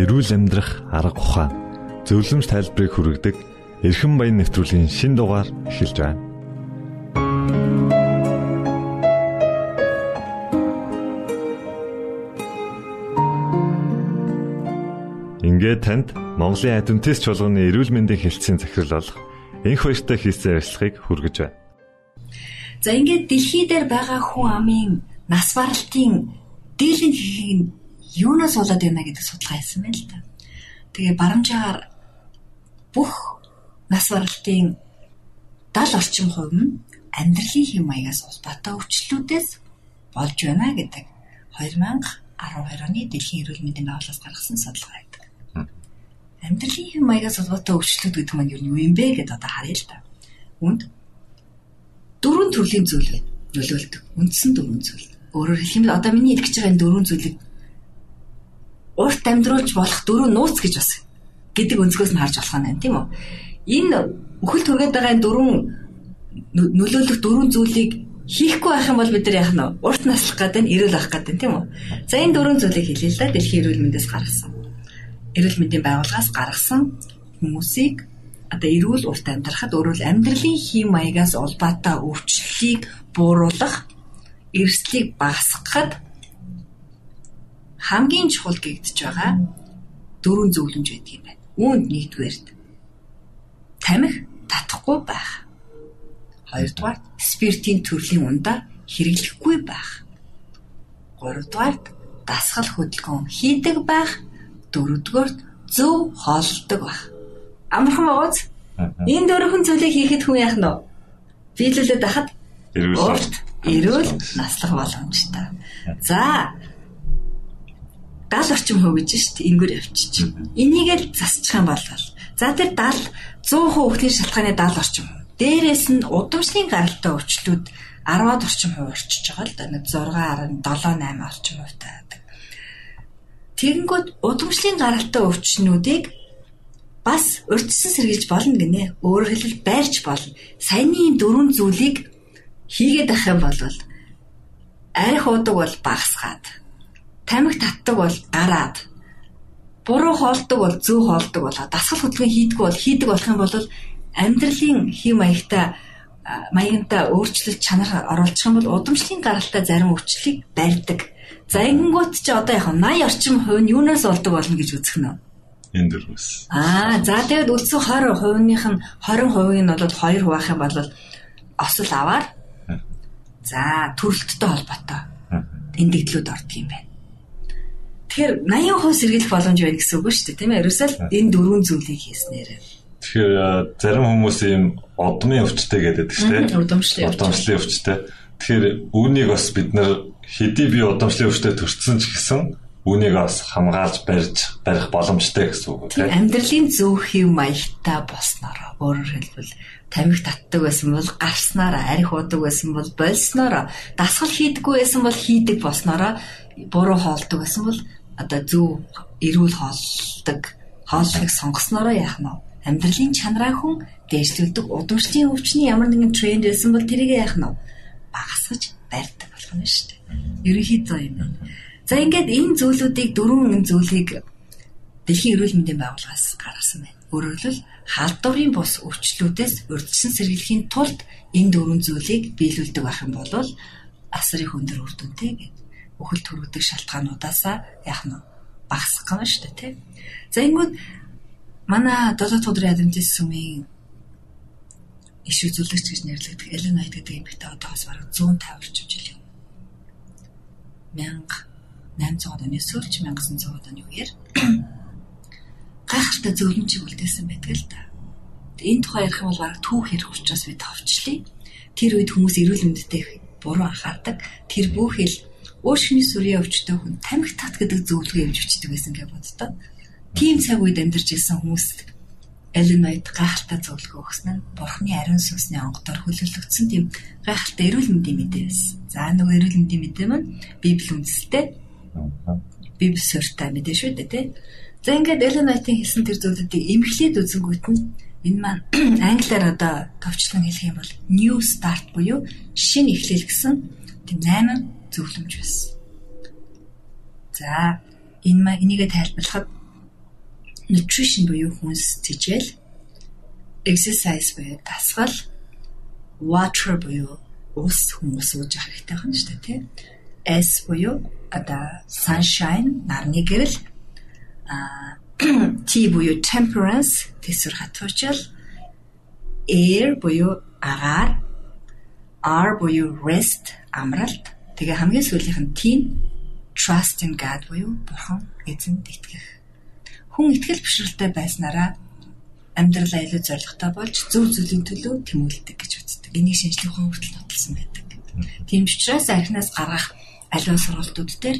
эрүүл амьдрах арга ухаан зөвлөмж тайлбарыг хүргэдэг эрхэм баян нэвтрүүлгийн шин дугаар эхэлж байна. Ингээд танд Монголын Адвентист чуулганы эрүүл мэндийн хэлтсийн захирал болох энх баяртай хийсэн ярилцлагыг хүргэж байна. За ингээд дэлхий дээр байгаа хүн амын нас баралтын дийлэн хийхийг юунаас болоод байна гэдэг судалгаа хийсэн байна л да. Тэгээ барамжаар бүх нас баралтын 70 орчим хувь нь амьдралын хэм маягаас улбаатай өвчлөлүүдээс болж байна гэдэг 2012 оны дэлхийн эрүүл мэндийн байгууллагаас гаргасан судалгаа байдаг. Амьдралын хэм маягаас улбаатай өвчлөлүүд гэдэг нь юу юм бэ гэдээ одоо харъя л да. Үнд дөрвөн төрлийн зүйл байна. Нөлөөлдөг. Үндсэн дөрвөн зүйл. Өөрөөр бол одоо миний хэлж байгаа энэ дөрвөн зүйлийг урт амьдруулж болох дөрөв нууц гэж бас гэдэг өнцгөөс нь харж болох нь тийм үү. Энэ өхөл түргээд байгаа энэ дөрвөн нөлөөлөх дөрвөн зүйлийг хийхгүй байх юм бол бид нар яах нь урт наслах гэдэг нь эрүүл авах гэдэг тийм үү. За энэ дөрвөн зүйлийг хэлээ л да дэлхийн эрүүл мэндээс гаргасан. Эрүүл мэндийн байгууллагаас гаргасан хүмүүсийг одоо эрүүл урт амьдрахад өөрөөр амьдралын хэм маягаас улбаатай өвчлөлийг бууруулах эрсдлийг багасгахад хамгийн чухал гэгдэж байгаа дөрвөн зөвлөмж байдаг юм байна. Үүнд нэгдүгээрт тамхи татахгүй байх. Хоёрдугаар спиртийн төрлийн ундаа хэрэглэхгүй байх. Гуравдугаар дасгал хөдөлгөөн хийдэг байх. Дөрөвдүгээр зөв хооллдог байх. Амархан байгаач. Энэ дөрвөн зүйлийг хийхэд хүн яах нь вэ? Биелүүлээд байхад эрүүл эрүүл наслах боломжтой. За 70 орчим хувь гэж шүү дээ. Энгөр явчих чинь. Энийг л засчих юм бол за тэр 70 100% хүүхдийн шалтгааны 70 орчим. Дээрээс нь удамшлын гаралтай өвчлүүд 10-аад орчим хувь орчиж байгаа л да. 6.7 8 орчим хувьтай байдаг. Тэгэнгүүт удамшлын гаралтай өвчнүүдийг бас урьдчилан сэргийлж болно гинэ. Өөрөөр хэлбэл байрч болно. Саяны дөрвөн зүйлийг хийгээд ах юм бол арх уудаг бол багасгаад тамхи татдаг бол гараад буруу хоолдог бол зөв хоолдог болоо дасгал хөдөлгөөн хийдэг бол хийдэг болох юм бол амьдралын хэм маягтай маягтай өөрчлөлт чанар оруулах юм бол удамшлын гаралтай зарим өвчлөлийг барьдаг. За ингэнгүүт чи одоо яг 80 орчим хувь нь юунаас болдог болно гэж үзэх нь энэ дөрвөөс. Аа за тэгээд үлдсэн 20 хувийнх нь 20% нь бол 2 хуваах юм бол осол аваар за төрөлттэй холбоотой эндэгдлүүд ордог юм байна. Тэгэхээр 80% сэргийлэх боломж байна гэсэн үг шүү дээ тийм ээ. Ерөөсөө энэ дөрвөн зүйлийг хийснээр. Тэгэхээр зарим хүмүүс ийм одмын өвчтэй гэдэг шүү дээ. Удамшлын удамшлын өвчтэй. Тэгэхээр үүнийг бас бид нар хэдий би удамшлын өвчтэй төрсөн ч гэсэн үүнийг бас хамгаалж барьж барих боломжтой гэсэн үг тийм. Амьдралын зөв хэв маягтай болсноор өөрөөр хэлбэл тамхи татдаг байсан бол гарснараа арх удаг байсан бол больснороо дасгал хийдэггүй байсан бол хийдэг болснороо буруу хоолдог байсан бол одоо зөв эрүүл хоолдог хооллохыг сонгоснороо яах нь амьдралын чанараа хүн дээшлүүлдэг удамшлын өвчний ямар нэгэн тренд байсан бол тэрийг яах нь багасгаж барьдаг болох нь шүү дээ. Ерөнхийдөө юм байна. За ингээд энэ зүйлүүдийг дөрвөн зүйлийг Дэлхийн эрүүл мэндийн байгууллагаас гаргасан байна. Өөрөөр хэлбэл халдварын бус өвчлүүдээс урьдчилан сэргийлэхийн тулд энэ дөрвөн зүйлийг биелүүлдэг байх юм бол асрын өндөр үр дүнтэй гэдэг өхөл төрөгдөг шалтгаануудаасаа яах нь багасгах гэнэ шүү дээ тий. За ингэвэл манай 7 өдрийн адвентист сүмийн иш үзүүлэгч гэж нэрлэгдэх Элен Найт гэдэг битээ одоос бараг 150 жил юм. 1800 оны сүүлч 1900 оны үеэр гайхалтай зөвлөмжийг үлдээсэн байдаг л да. Энэ тухай ярих юм бол бараг түүх ярих учраас би товчлие. Тэр үед хүмүүс эрүүл мэндэд буруу анхаардаг. Тэр бүхэл өөршний сүрийн өвчтөй хүн тамхи тат гэдэг зөвлөгөө өгж өчтдөг байсан гэж боддоо. Тийм цаг үед амьдарч ирсэн хүмүүс Элинойд гайхалтай зөвлөгөө өгсөн нь Бурхны ариун сүнсний онгодоор хөлөглөгдсөн тийм гайхалтай эрүүл мэндийн мэдээ байсан. За нөгөө эрүүл мэндийн мэдээ маань Библи үндэстэй. Библи суурьтай мэдээ шүү дээ, тийм. За ингээд Эллен Вайтийн хэлсэн тэр зүйлүүдийг эмхлээд үзэнгүүт нь энэ маань англиар одоо товчлон хэлэх юм бол new start буюу шинэ эхлэл гэсэн тийм 8 зөвлөмж байсан. За энэ маань энийгээ тайлбарлахад nutrition буюу хүнс тэжээл exercise буюу дасгал water буюу ус хүмүүс ууж явах хэрэгтэй байна шүү дээ тийм. S буюу одоо sunshine нарны гэрэл T буюу temperance тэсвэр хатуучил air буюу агаар R буюу rest амралт тэгээ хамгийн сүүлийнх нь T trust in God буюу бурхан эзэнд итгэх хүн итгэл бишрэлтэй байснараа амьдралаа илүү зоригтой болж зөв зүйлийн төлөө тэмүүлдэг гэж үздэг. Энийг шинжлэх ухаан хүртэл нотолсон байдаг. Тийм учраас архинаас гаргах аливаа сургалтууд дээр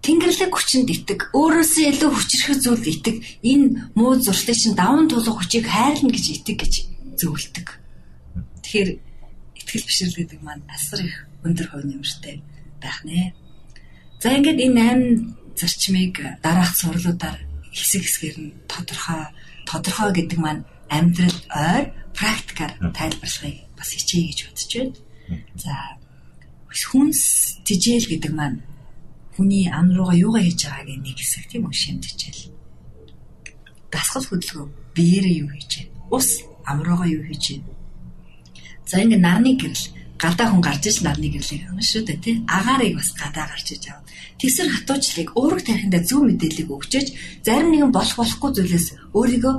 Тэнгэрлэг хүчинд итэг, өөрөөсөө илүү хүчрэх зүйлд итэг, энэ муу зуршлыг чинь даван тулах хүчийг хайрлна гэж итэг гэж зөвлөдөг. Тэгэхээр итгэл бишрэл гэдэг маань асар их өндөр хувь нэмэртэй байх нэ. За ингээд энэ 8 зарчмыг дараах сурлуудаар хэсэг хэсгээр нь тодорхой тодорхой гэдэг маань амьдрал ойр практикаар тайлбарлахыг бас хичээе гэж бодож байна. За хүнс тижэл гэдэг маань хүний ам руугаа юугаа хийж байгааг нэг хэсэг тийм үү шимтгижэл. Дасгал хөдөлгөөн биеэрээ юу хийж байна? Ус ам руугаа юу хийж байна? За ингэ нарны гэрэл гадаа хүн гарч иж нарны гэрлийг авна шүү дээ тий. Агаарыг бас гадаа гарч иж авна. Тэсэр хатуучлыг өөрөг тарихында зөв мэдээллийг өгчөөж зарим нэгэн болох болохгүй зүйлээс өөрийгөө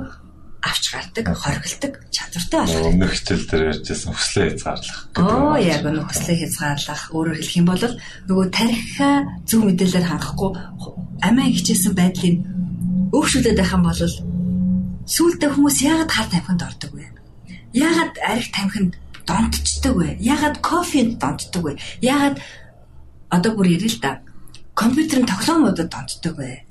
авч гардаг, хоригддаг чадвартай болох. Өмнөх хичээл дээр ярьжсэн хүслээ хязгаарлах. Оо яг нь хүслээ хязгаарлах. Өөрөөр хэлэх юм бол нөгөө тарихаа зөв мэдээлэлээр хангахгүй амиа хичээсэн байдлыг өөгшүүлээд байх юм бол сүултээ хүмүүс яагаад хар тамхинд ордог вэ? Яагаад арх тамхинд донтчдаг вэ? Яагаад кофенд донтдог вэ? Яагаад одоо бүр ярил л да. Компьютерын тоглоомуудад донтдог вэ?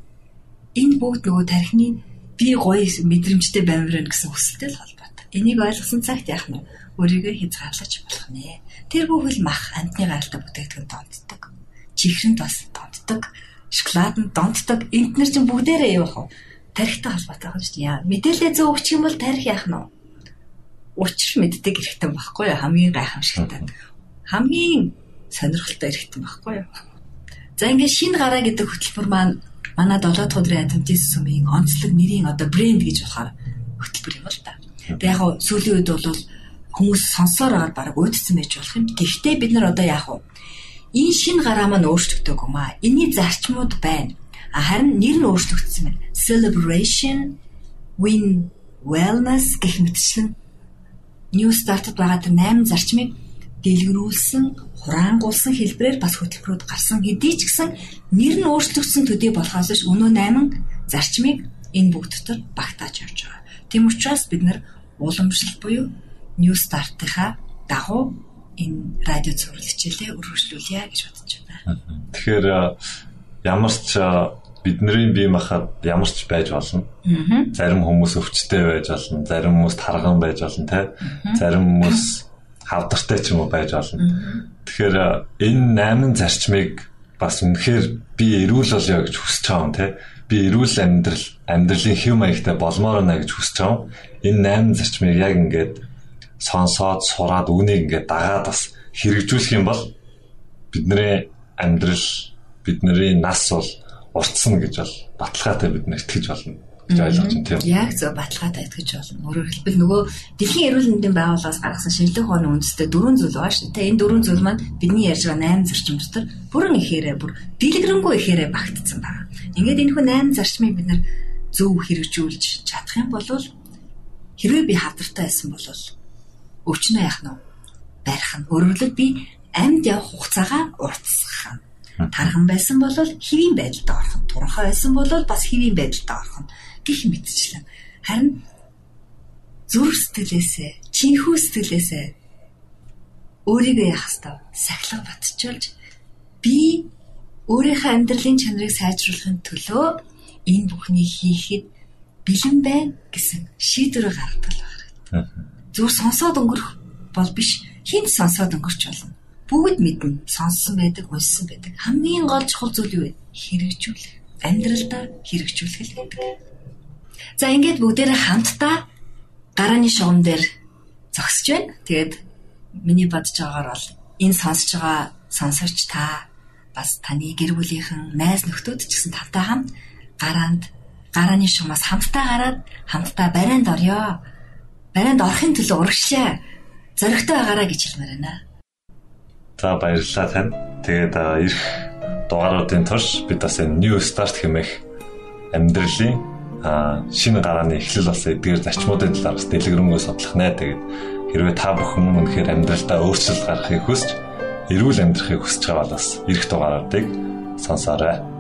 Энэ бүгд нөгөө тархины би гоё мэдрэмжтэй баймирна гэсэн хүсэлтэй л холбоотой. Энийг ойлгосон цагт яах нь өөрийгөө хязгаарлаж болох нэ. Тэр бүхэл мах амтны гаралтай бүтээгдэхүүн донтдог. Чихрэнд бас донтдог. Шоколаданд донтдог. Энд нар чинь бүгдээрээ явах уу? Тарихтай холбоотой байна шүү дээ. Мэдээлэл зөв өгчих юм бол тарих яах нь вэ? Учир мэддэг хэрэгтэй байхгүй юу? Хамгийн гайхамшигтай. Хамгийн сонирхолтой хэрэгтэй байхгүй юу? За ингээд шинэ гараа гэдэг хөтөлбөр маань манай 7 дахь өдрийн адвентист сүмийн онцлог нэрийн одоо брэнд гэж болохоор хөтөлбөр юм л да. Тэгээ яг сүүлийн үед бол хүмүүс сонсоор аваад баг уудсан байж болох юм. Гэхдээ бид нар одоо яах вэ? Энэ шинэ гараа маань өөрчлөгдөг юм аа. Энийний зарчмууд байна. Харин нэр нь өөрчлөгдсөн байна. Celebration, win, wellness гэх мэтчлэн New Start-д байгаа тэр 8 зарчмыг дэлгэрүүлсэн, хураангуулсан хэлбэрээр бас хөтөлбөрүүд гарсан хэдий ч гэсэн нэр нь өөрчлөгдсөн төдий болохоос ш өнөө 8 зарчмыг энэ бүгд дотор багтааж явж байгаа. Тийм учраас бид нар уламжлалт буюу New Start-ийнхаа дагуу энэ радио цуврал хичээлээ өргөжлүүлье гэж бодож байна. Тэгэхээр ямар ч бидний бие махбод ямар ч байж болно. Зарим хүмүүс өвчтэй байж болно, зарим хүмүүс тарган байж болно, тэ. Зарим хүмүүс хавдартай ч юм уу байж болно. Тэгэхээр энэ найман зарчмыг бас үнэхээр би эрүүл болё гэж хүсэж байгаа юм, тэ. Би эрүүл амьдрал, амьдралын хэв маягтай болмоор байна гэж хүсэж байгаа. Энэ найман зарчмыг яг ингээд сонсоод, сураад, үнийг ингээд дагаад бас хэрэгжүүлэх юм бол бидний амьдрал, бидний нас бол уртсан гэж бол баталгаатай бид нар итгэж болно гэж ойлгож байна тийм. Яг зөв баталгаатай итгэж болно. Өөрөөр хэлбэл нөгөө дэлхийн эрүүл мэндийн байгууллагаас гаргасан шинжлэх ухааны үндэстэй дөрвөн зүйл байна шүү дээ. Энэ дөрвөн зүйл маань бидний ярьж байгаа 8 зарчим дотор бүрэн ихээрээ бүр дэлгэрэнгүй ихээрээ багтцсан байна. Ингээд энэ хүн 8 зарчмыг бид нар зөв хэрэгжүүлж чадах юм бол хэрвээ би хавдартай байсан бол өвчнөө яах нь барих нь хэлбэл би амьд явах хугацаагаа уртсах нь Тархан байсан бол хэвийн байдалд орох нь, туранхай байсан бол бас хэвийн байдалд орох нь гих мэдчихлээ. Харин зүрх сэтгэлээсээ, чинхүү сэтгэлээсээ өөрийгөө яах ёстой? Сахилга батжуулж би өөрийнхөө амьдралын чанарыг сайжруулахын төлөө энэ бүхнийг хийхэд бэлэн байна гэсэн шийдвэр гаргадаг байна. Зүгээр сонсоод өнгөрөх бол биш, хинт сонсоод өнгөрч болно бүгд мэднэ. Сонссон байдаг, уншсан байдаг. Хамгийн гол чухал зүйл юу вэ? Хэрэгжүүлэх. Амьдралдаа хэрэгжүүлэх л гэдэг. За ингээд бүгдээрээ хамтдаа гарааны шугам дээр зогсож байна. Тэгээд миний бодож байгаагаар бол энэ сонсож байгаа сонсогч та бас таны гэр бүлийнхэн найз нөхдүүд ч гэсэн тавтай хамт гараанд гарааны шумаас хамтдаа гараад хамтдаа барайнд орё. Барайнд орохын төлөө урагшлаа. Зоригтой байгаараа гэж хэлмээр байна. За баярлалаа тань. Тэгээд ирэх дугааруудын турш бид бас энэ New Start хэмээх амьдралын шинэ гарааны эхлэл болсон эдгээр зарчмуудын талаар бас дэлгэрэнгүй судлах нэ. Тэгээд хэрвээ та бүхэн үнэхээр амьдралдаа өөрчлөлт гаргахыг хүсч эрүүл амьдрахыг хүсэж байгаа бол бас ирэх дугааруудыг сонсоорой.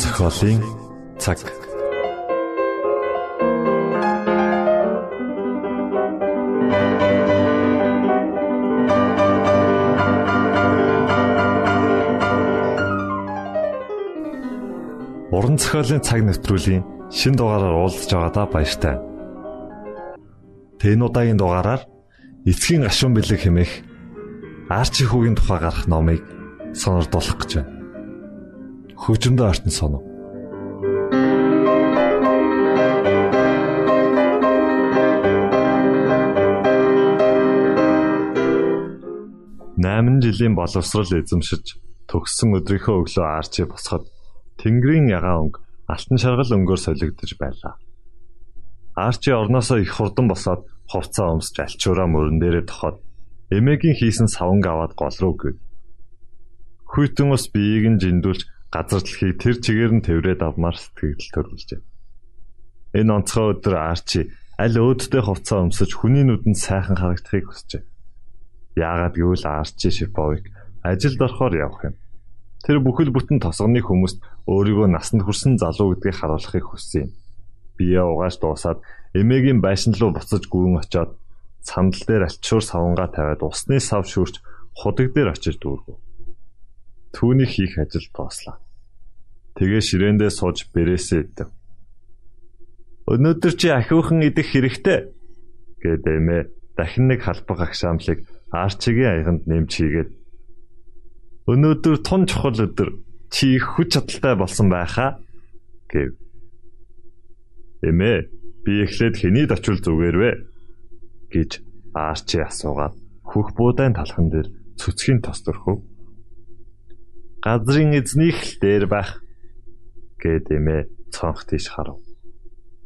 Зохиолын цаг. Уран зохиолын цаг нэвтрүүлгийн шин дугаараар уулзж байгаадаа баяртай. Тэн удаагийн дугаараар эцгийн гашуун бэлэг хэмээх Арчи хүүгийн тухай гарах номыг сонирдуулах гэж байна хөгжмөд артн сонов. Найман жилийн боловсрал эзэмшиж төгссөн өдрийнхөө өглөө арчи босоход Тэнгэрийн ягаан өнгө алтан шаргал өнгөөр солигдож байлаа. Арчи орноосоо их хурдан босоод хувцас өмсч альчуураа мөрөн дээрээ тохоод эмээгийн хийсэн саванг аваад гол руу гэв. Хүйтэн ус биеийг нь жиндүүлж газар дэлхийг тэр чигээр нь тэврээд авмаар сэтгэл төрүүлжээ. Энэ онцгой өдөр Арчи аль өөдтэй хувцас өмсөж хүний нүдэнд сайхан харагдахыг хүсжээ. Яагаад гэвэл Арчи Шиповыг ажилд орохоор явах юм. Тэр бүхэл бүтэн тосгоны хүмүүст өөрийгөө насанд хүрсэн залуу гэдгийг харуулахыг хүссэн юм. Бие угааж дуусаад эмээгийн байшин руу буцаж гүн очоод сандал дээр альчуур савнгаа тавиад усны сав шүрч худаг дээр очиж дүүргэв. Түүний хийх ажил дууслаа. Тэгээ ширээндээ сууж бэрээсээ идэв. Өнөөдөр чи ахиухан идэх хэрэгтэй гэд эмээ дахин нэг халбаг агшаамлыг Арчигийн аяганд нэмж хийгээд өнөөдөр тун чухал өдөр чи их хүч чадалтай болсон байхаа гэв. Эмээ би эхлээд хэний очил зүгээр вэ гэж Арчи асуугаад хөх буудайн талхан дээр цүцгийн тос төрхөв газрын эзнийх л дээр байх. гэд эмээ цонх тийш харав.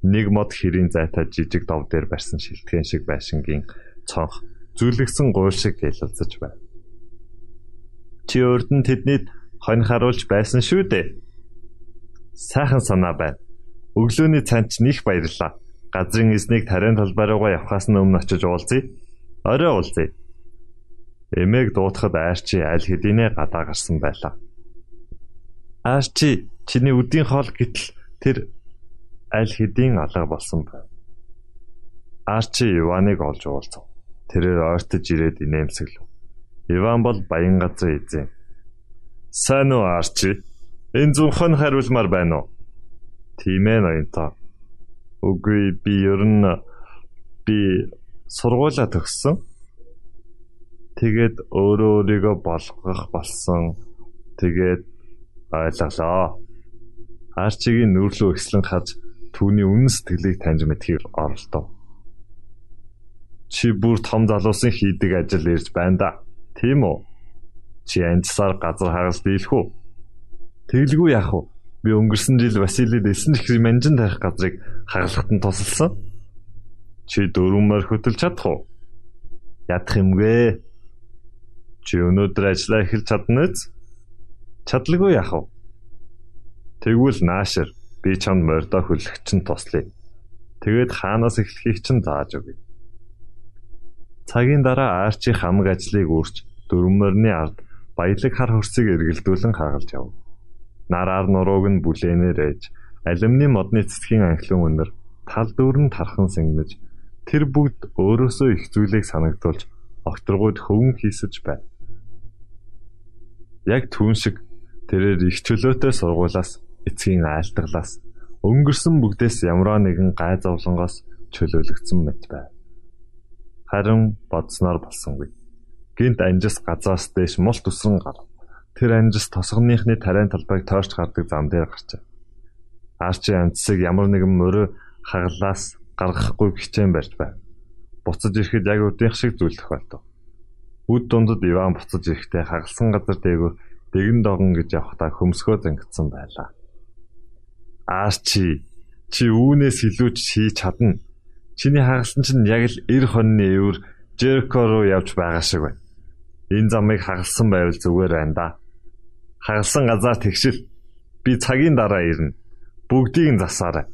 Нэг мод хэрийн зайтай жижиг дов дээр барьсан шилтгэн шиг байшингийн цонх зүлгсэн гуйл шиг гэлэлцэж байв. Чи өөрд нь тэднийд хонь харуулж байсан шүү дээ. Сайхан санаа байна. Өглөөний цаанд ч них баярлаа. Газрын эзнийг тариан талбай руугаа явхаас өмнө очиж уулзъя. Орой уулзъя. Эмээг дуутахад Арчи аль хэдийнэ гадаа гарсан байлаа. Арчи чиний үдийн хоол гэтэл тэр аль хэдийн алга болсон байв. Арчи Иваныг олж уулзав. Тэрээр ойртож ирээд инээмсэглэв. Иван бол баян газрын эзэн. Сайн уу Арчи? Энэ зөвхөн хариулмаар байна уу? Тийм ээ ноёнтоо. Үгүй би ер нь би сургуулаа төгссөн. Тэгээд өөрөө өөрийгөө болгох болсон. Тэгээд ойлголоо. Арчигийн нүрлөө ихслэн хаж түүний үнэн сэтгэлийг таньж мэдхийг оролдов. Чи бүр том залуусын хийдэг ажил ирж байна да. Тийм үү? Чи анцсаар газар хагалт дийлэх үү? Тэглгүй яах вэ? Би өнгөрсөн жил Василид элсэн их манжин тарих газрыг хагалахад нь тусалсан. Чи дөрвөмөр хөтөлж чадах уу? Ядах юмгээ. Чи өнөөдөр ажиллаа эхэлж чадна биз? Чадлаггүй яах вэ? Тэгвэл наашир би чамд мордо хөлөх чинь туслая. Тэгээд хаанаас эхлэхийг чинь зааж өгье. Цагийн дараа Арчи хамаг ажлыг үрж дөрвмөрний ард баялаг хар хөрсийг эргэлдүүлэн хагалж яв. Нараар нурууг нь бүлээнээр ээж алюминий модны цэцгийн анхлын өнөр тал дүүрэн тархан сэнгэж тэр бүгд өөрөөсөө их зүйлийг санагдуулж огторгууд хөвөн хийсэж байна. Яг түүн шиг тэрээр их чөлөөтэй сургуулаас эцгийн айлтгалаас өнгөрсөн бүгдээс ямраа нэгэн гай зовлонгоос чөлөөлөгдсөн мэт байв. Харин бодсноор болсонгүй. Гинт анжис газаас дээш мул төсрөн гарав. Тэр анжис тосгоныхны тариан талбайг тойрч гардаг зам дээр гарчээ. Арчи амцсыг ямар нэгэн мөрөө хаглаас гаргахгүй хичээн барьж байв. Буцаж ирэхэд яг өдийнх шиг зүйл тохиолдов. Үд дундад Иван буцаж ирэхдээ хагалсан газар дээгүүр дэгэн догон гэж явхдаа хөмсгөө зангидсан байлаа. Арчи чи үүнээс илүү хийж чадна Чиний хагалсан чинь яг л 90 хоньны өвөр Жерко руу явж байгаа шиг байна. Энэ замыг хагалсан байвал зүгээр байна да. Хагалсан газар тэгшил. Би цагийн дараа ирнэ. Бүгдийг нь засаарай.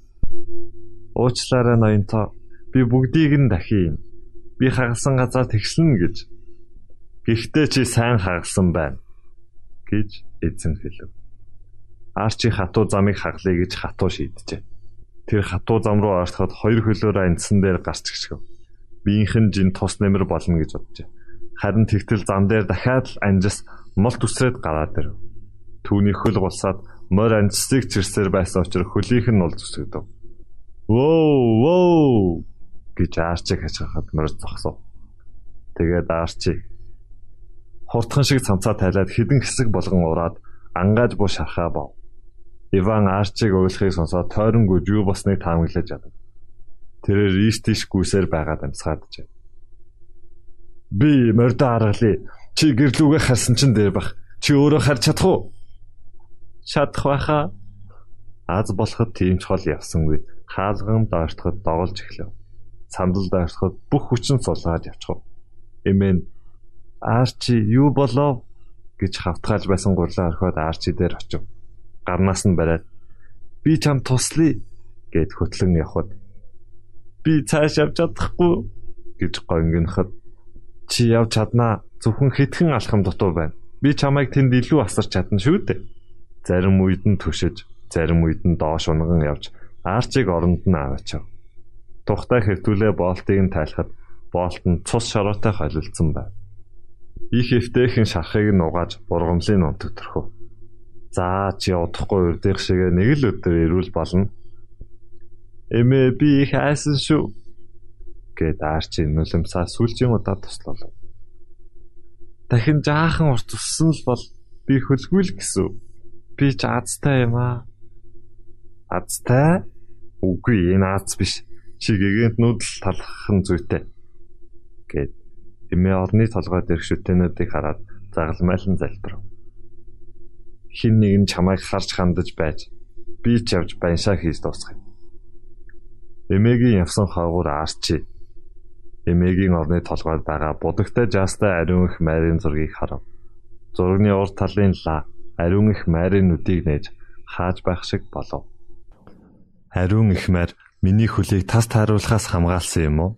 Уучлаарай ноёнтоо. Би бүгдийг нь дахин. Би хагалсан газар тэгшлэн гэж. Гэхдээ чи сайн хагалсан байна гэж эзэн хэлв. Арчи хатуу замыг хаглая гэж хатуу шийджээ. Тэр хатуу зам руу ороход хоёр хөлөөрөө эндсэн дээр гарч гიშгэв. Биийнхэн жин тус нэмэр болно гэж боджээ. Харин тэгтэл зам дээр дахиад л анжис мол төсрээд гараад ирэв. Түүний хөл гулсаад морь анжсыг чирсээр байсан учраас хөлийнх нь нул зүсгэв. Воо воо гэж арчиг хачхахад морь зогсов. Тэгээд арчиг хурдхан шиг цамцаа тайлаад хідэн хэсэг болгон ураад ангааж буу шархаа бов. Иван Арчиг ойлгохыг сонсоод тойронгүйж юу босныг таамаглаж ядав. Тэрээр ийш тийш гүйсээр байгаад амсгаадж. Би мордо аргалээ. Чи гэрлүүгээ харсан чин дээр бах. Чи өөрөө харж чадах уу? Чадах байхаа. Аз болоход тийм ч хол явсангүй. Хаалган дооштоход доголж эхлэв. Сандал дооштоход бүх хүчин сулгаад явчихв. Эмэн Арчи юу болов гэж хавтгаалж байсан гурлаа орхиод Арчи дээр очив гарнаас нь бариад би чам туслая гэд хөтлөн явхад би цааш явж чадахгүй гэж гонгиноход чи явж чаднаа зөвхөн хитгэн алхам дутуу байна. Би чамайг тэнд илүү асарч чадна шүү дээ. Зарим үед нь төшөж, зарим үед нь доош унган явж арчиг оронд нь аваачав. Тухтай хэртүүлээ боолтыг нь тайлахад боолт нь цус шороотой холилдсон байв. Их эвтэйхэн шархыг нь угааж бургамлын унт төрхөв. За чи удахгүй урдих шиг нэг л өдөр ирүүл болно. Эмээ би их айсан шүү гэд арчи нулимсаа сүлжийн удаа туслав. Дахин жаахан урт уссан л бол би хөлгүй л гэсэн. Би ч азтай юм аа. Азтай? Үгүй энэ аз биш. Чи гэгэнт нүүдэл талхах зүйтэй. гэд эмээ орны толгой дээрх шүтэнүүдийг хараад загалмайлан залбирав хин нэг нь чамайг харж хандаж байж би ч явж баншаа хийж дуусгая. Эмээгийн явсан хаагуур Арчи эмээгийн орны толгойд байгаа будагтай жаастай ариун их майрын зургийг харав. Зургийн урд талын ла ариун их майрын нүдийг нээж хааж байх шиг болов. Ариун их майр миний хөлийг тас тааруулахаас хамгаалсан юм уу?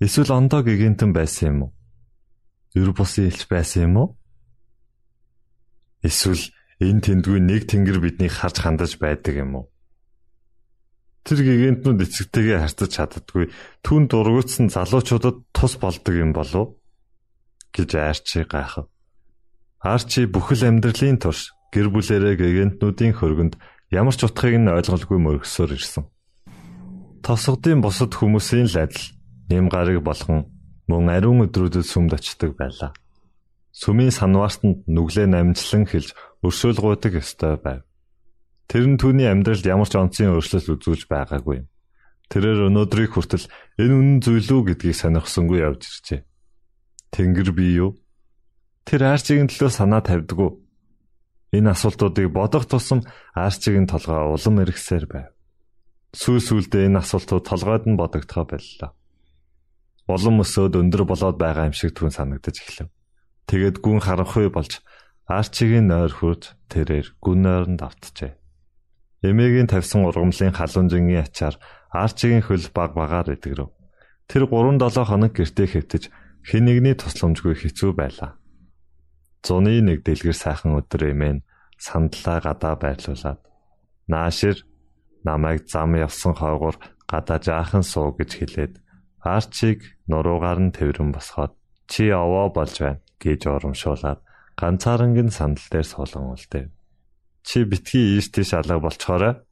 Эсвэл ондоо гэгэнтэн байсан юм уу? Ер бусын илч байсан юм уу? Эсвэл энэ тэндгүй нэг тэнгэр биднийг харж хандаж байдаг юм уу? Тэр гигантнууд эцэгтэйгээ харьцаж чаддаггүй түн дургуутсан залуучуудад тус болдог юм болов гэж Арчи гайхав. Арчи бүхэл амьдралын турш гэр бүлэрээ гигантнуудын хөргөнд ямар ч утгыг нь ойлголгүй мөргсөөр ирсэн. Тосгодын бусад хүмүүсийн л адил нэм гарыг болгон мөн ариун өдрүүдэд сүмд очдог байлаа. Сүмийн санваартанд нүглээ намжлан хэлж өршөөлгуудаг ёстой байв. Тэр нь түүний амьдралд ямар ч онцгийн өөрчлөлт үзүүлж байгаагүй. Тэрээр өнөөдрийг хүртэл энэ үнэн зүйл үү гэдгийг сонирхсонгүй явж иржээ. Тэнгэр бий юу? Тэр арчигийн төлөө санаа тавьдгүй. Энэ асуултуудыг бодох тусам арчигийн толгой улам эргэсээр байв. Сүүл сүлдээ энэ асуултууд толгойд нь бодогдохоо боллоо. Улам өсөөд өндөр болоод байгаа юм шиг түн санагдаж эхлэв. Тэгэд гүн харанхуй болж арчигийн нойр хурж тэрээр гүн нойронд автжээ. Эмээгийн тавьсан ургамлын халуунжингийн ачаар Арчигийн хөл баг багаар идэгрэв. Тэр 3-7 хоног гэртээ хэвтэж хэн нэгний тусламжгүй хэцүү байлаа. Зуны нэг дэлгэр сайхан өдөр эмээн сандлаа гадаа байрлуулад наашир намайг зам явсан хойгоор гадаа жаахан суу гэж хэлээд Арчиг нуруугаар нь тэрэн босгоод чи овоо болж байна гэж урамшуулад ганцаарангийн сандал дээр суулган үлдээв. Чи битгий ийш тийш алга болчоорой.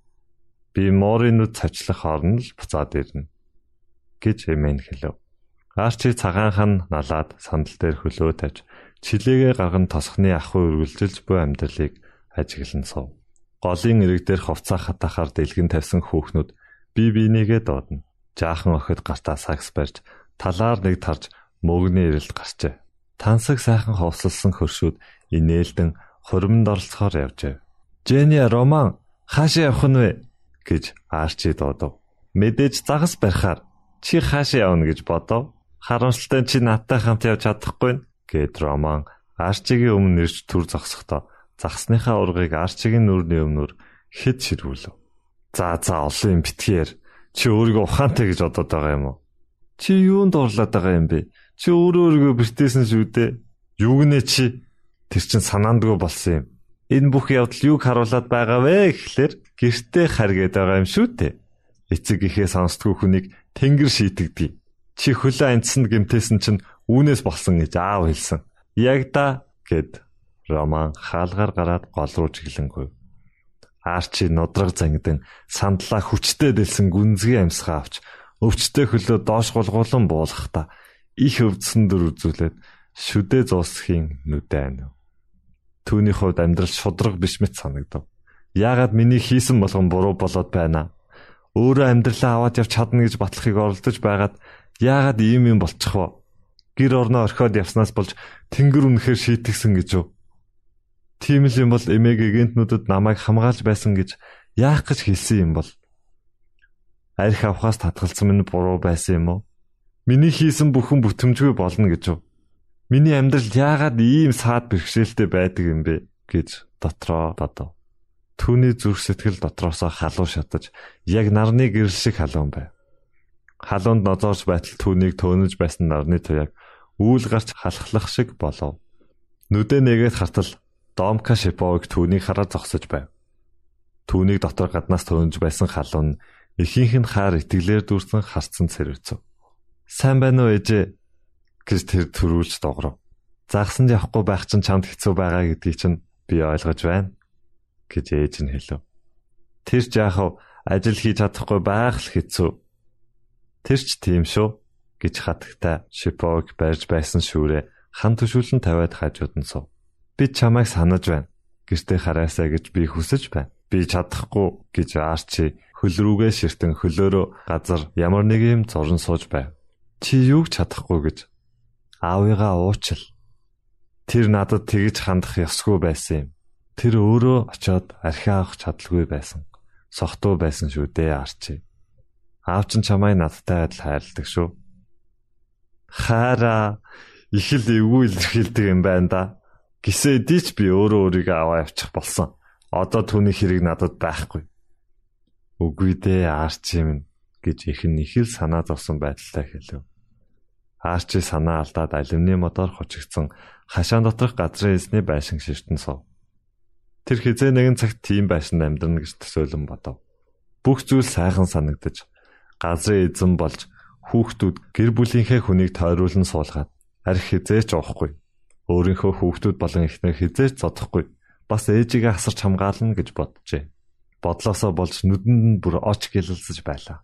Би морын нүд цавчлах орно л буцаад ирнэ гэж эмээн хэлв. Арчи цагаанхан налаад сандал дээр хөлөө тавьж чилээгээ гарган тосхны ахуй үргэлжилж буй амьдралыг ажиглан сув. Голын ирэг дээр хувцас хатахаар дэлгэн тавьсан хүүхнүүд бие бинийгээ доодно. Жаахан охид гартаа сакс барьж талаар нэг тарж мөгний ирэлд гарчээ. Тансаг сайхан ховсолсон хөршүүд инээлдэн хуримд оролцохоор явжээ. Жэни Роман хаашаа явах нь вэ гэж Арчи дуудав. Мэдээж загас барихаар чи хаашаа явна гэж бодов. Харамсалтай чи надтай хамт явж чадахгүй гэд Роман Арчигийн өмнө нэрч түр зогсохдоо загсныхаа ургыг Арчигийн нүрний өмнөр хэд ширвүүлв. За за олон юм битгээр чи өөрийгөө ухаантай гэж бодоод байгаа юм уу? Чи юунд дурлаад байгаа юм бэ? Чи өөрөө өөрийгөө бэртээсэн шүү дээ. Юу гинэ чи? Тэр чин санаандгүй болсон юм. Энэ бүх явдал юг харуулад байгаа вэ гэхлээр гэртээ харгээд байгаа юм шүү дээ. Эцэг ихээ сонсдгүй хүнийг тэнгэр шийтгдэг. Чи хөлөө анцсанд гимтээсэн чинь үүнээс болсон гэж аав хэлсэн. Яг да гэд Роман хаалгаар гараад гол руу чиглэнгүй. Арчи нудраг зангидан сандлаа хүчтэй дэлсэн гүнзгий амьсгаа авч өвчтэй хөлөө доош гулгуулan буулгахдаа их өвдсөн дөр үзүүлээд шүдэ зуусхийн нүдэ анив. Түүний хувьд амьдрал шудраг биш мэт санагдав. Яагаад миний хийсэн болгон буруу болоод байна? Өөрөө амьдралаа аваад явж чадна гэж батлахыг оролдож байгаад яагаад ийм юм болчих вэ? Гэр орноо орхиод явснаас болж тэнгэр үнэхээр шийтгсэн гэж юу? Тийм л юм бол эмээг гэнтнүүдэд намайг хамгаалж байсан гэж яах гэж хэлсэн юм бол? Арх авахаас татгалцсан минь буруу байсан юм уу? Миний хийсэн бүхэн бүтэмжгүй болно гэж юу? Миний амьдрал яагаад ийм саад бэрхшээлтэй байдаг юм бэ гэж дотроо бодов. Түүний зүрх сэтгэл дотроосоо халуун шатаж яг нарны гэрэл шиг халуун байв. Халуунд нозоорч байтал түүнийг төөнөж байсан нарны туяаг үүл гарч халахлах шиг болов. Нүдэ нэгээд хартал Домка Шиповыг түүнийг хараад зогсож байв. Түүнийг дотор гаднаас төөнж байсан халуун ихийнх нь хаар итгэлээр дүүрсэн харцсан цэрвцв. Сайн байна уу ээжээ? гэж тэр төрүүлж догров. Загсанд явахгүй байх чинь чамд хэцүү байгаа гэдгийг чинь би ойлгож байна гэж ээж нь хэлв. Тэр ч яахав ажил хийж чадахгүй байх л хэцүү. Тэр ч тийм шүү гэж хатагтай Шипог барьж байсан шүүрээ хан төшүүлэн тавиад хажууд нь сув. Би чамайг санаж байна. Гэртээ хараасаа гэж би хүсэж байна. Би чадахгүй гэж Арчи хөл рүүгээ ширтэн хөлөөрөө газар ямар нэг юм зурн сууж байв. Чи юуг чадахгүй гэж аавыгаа уучил. Тэр надад тэгж хандах ёсгүй байсан юм. Тэр өөрөө очиод архи авах чадалгүй байсан. Сохтуу байсан шүү дээ арчи. Аав чинь чамайг надтай адил хайрладаг шүү. Хара их л эвгүй илэрхийлдэг юм байна да. Гисээ дийч би өөрөө өөрийгөө аваа явчих болсон. Одоо түүний хэрэг надад байхгүй. Үгүй дээ арчи минь гэж ихэн их л санаа зовсон байдалтай хэлв. Арчи санаа алдаад алюминий мотор хучигдсан хашаан доторх газрын эсний байшин ширтэн суув. Тэр хизээ нэгэн цагт тийм байшин амьдрна гэж төсөөлөн бодов. Бүх зүйл сайхан санагдаж газрын эзэн болж хүүхдүүд гэр бүлийнхээ хүнийг тойруулан суулгаад арх хизээч уухгүй. Өөрийнхөө хүүхдүүд болон эхнэр хизээч зодохгүй. Бас ээжигээ асарч хамгаална гэж боджээ. Бодлосоо болж нүдэнд нь бүр оч гэлэлсэж байлаа.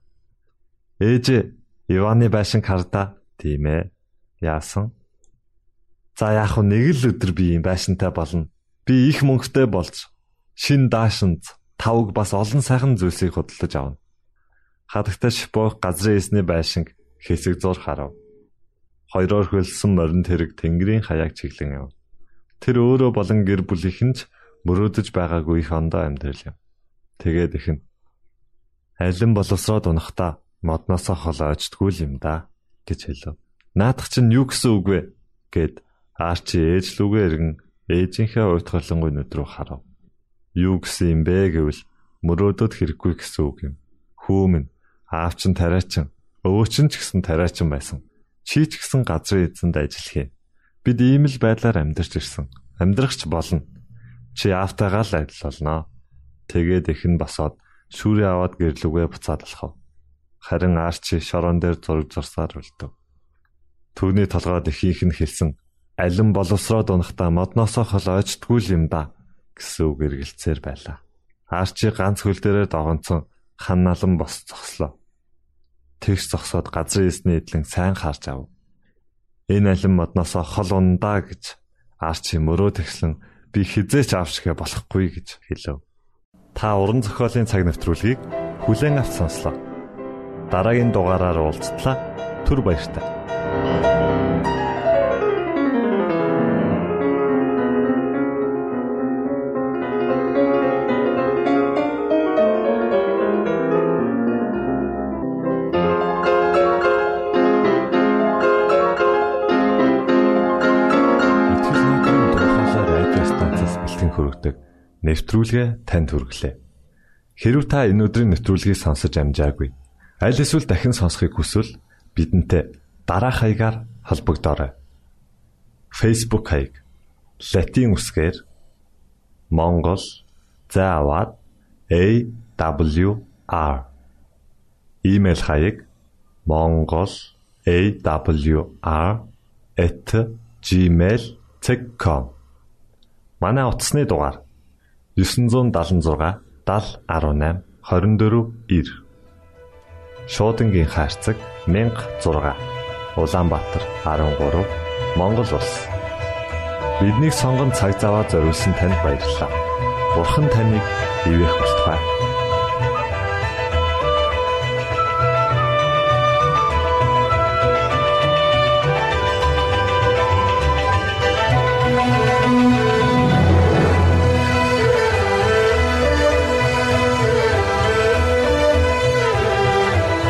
Ээж Иваны байшин харда Тийм ээ. Яасан? За яг хөө нэг л өдөр би юм байшинтай болно. Би их мөнгөтэй болж шин даашинз тавг бас олон сайхан зүйлсийг худалдаж авна. Хадагтай шипох газрын эсний байшинг хэсэг зур харав. Хоёроор хөлсөн морин тэрэг тэнгэрийн хаяг чиглэн яв. Тэр өөрөө болон гэр бүлийнхэн ч мөрөөдөж байгаагүй их ондоо амьдрал юм. Тэгээд ихэн алин боловсроод унахта модносоо хол очтгүй юм да гэж хэлв. Наадах чинь юу гэсэн үг вэ? гэд Арчи ээж лүгээ эргэн ээжийнхээ уйтгалангүй нүд рүү харав. Юу гэсэн юм бэ гэвэл мөрөөдөд хэрэггүй гэсэн үг юм. Хүү минь аав чинь тариачин, өвөө чинь ч гэсэн тариачин байсан. Чи ч гэсэн газрын эзэнд ажиллах юм. Бид ийм л байдлаар амьдарч ирсэн. Амьдрахч болно. Чи аавтайгаа л адил болно. Тэгээд их нь босоод шүүрээ аваад гэрлүгээ буцаад алхав. Харин Арчи шорон дээр зураг зурсаар үлдэв. Түүний толгойд ихийнх нь хэлсэн алин боловсроод унахта модноосоо хол ойчтгүй юм да гэсэн үг эргэлцээр байлаа. Арчи ганц хөл дээрээ догонцсон хан налан бос зогслоо. Тэгш зогсоод газрын эсний эдлэн сайн харж ав. Энэ алин модноосоо хол ундаа гэж Арчи мөрөө тэгслэн би хизээч авшгэ болохгүй гэж хэлв. Та уран зохиолын цаг навтруулгийг хүлээн авч сонслоо. Дараагийн дугаараар уулзтлаа. Түр баярлалаа. Нэвтрүүлгээ танд хүргэлээ. Хэрв та энэ өдрийн нэвтрүүлгийг сонсож амжаагүй Аль эсвэл дахин сонсохыг хүсвэл бидэнтэй дараах хаягаар холбогдорой. Facebook хаяг: Латин үсгээр Монгол заавад AWR Имейл хаяг: mongolawr@gmail.com Манай утасны дугаар 976 7018 24 9 Шуудангийн хаяцаг 16 Улаанбаатар 13 Монгол улс Биднийг сонгон цаг зав аваад зориулсан танд баярлалаа. Бурхан таныг бивээх болтугай.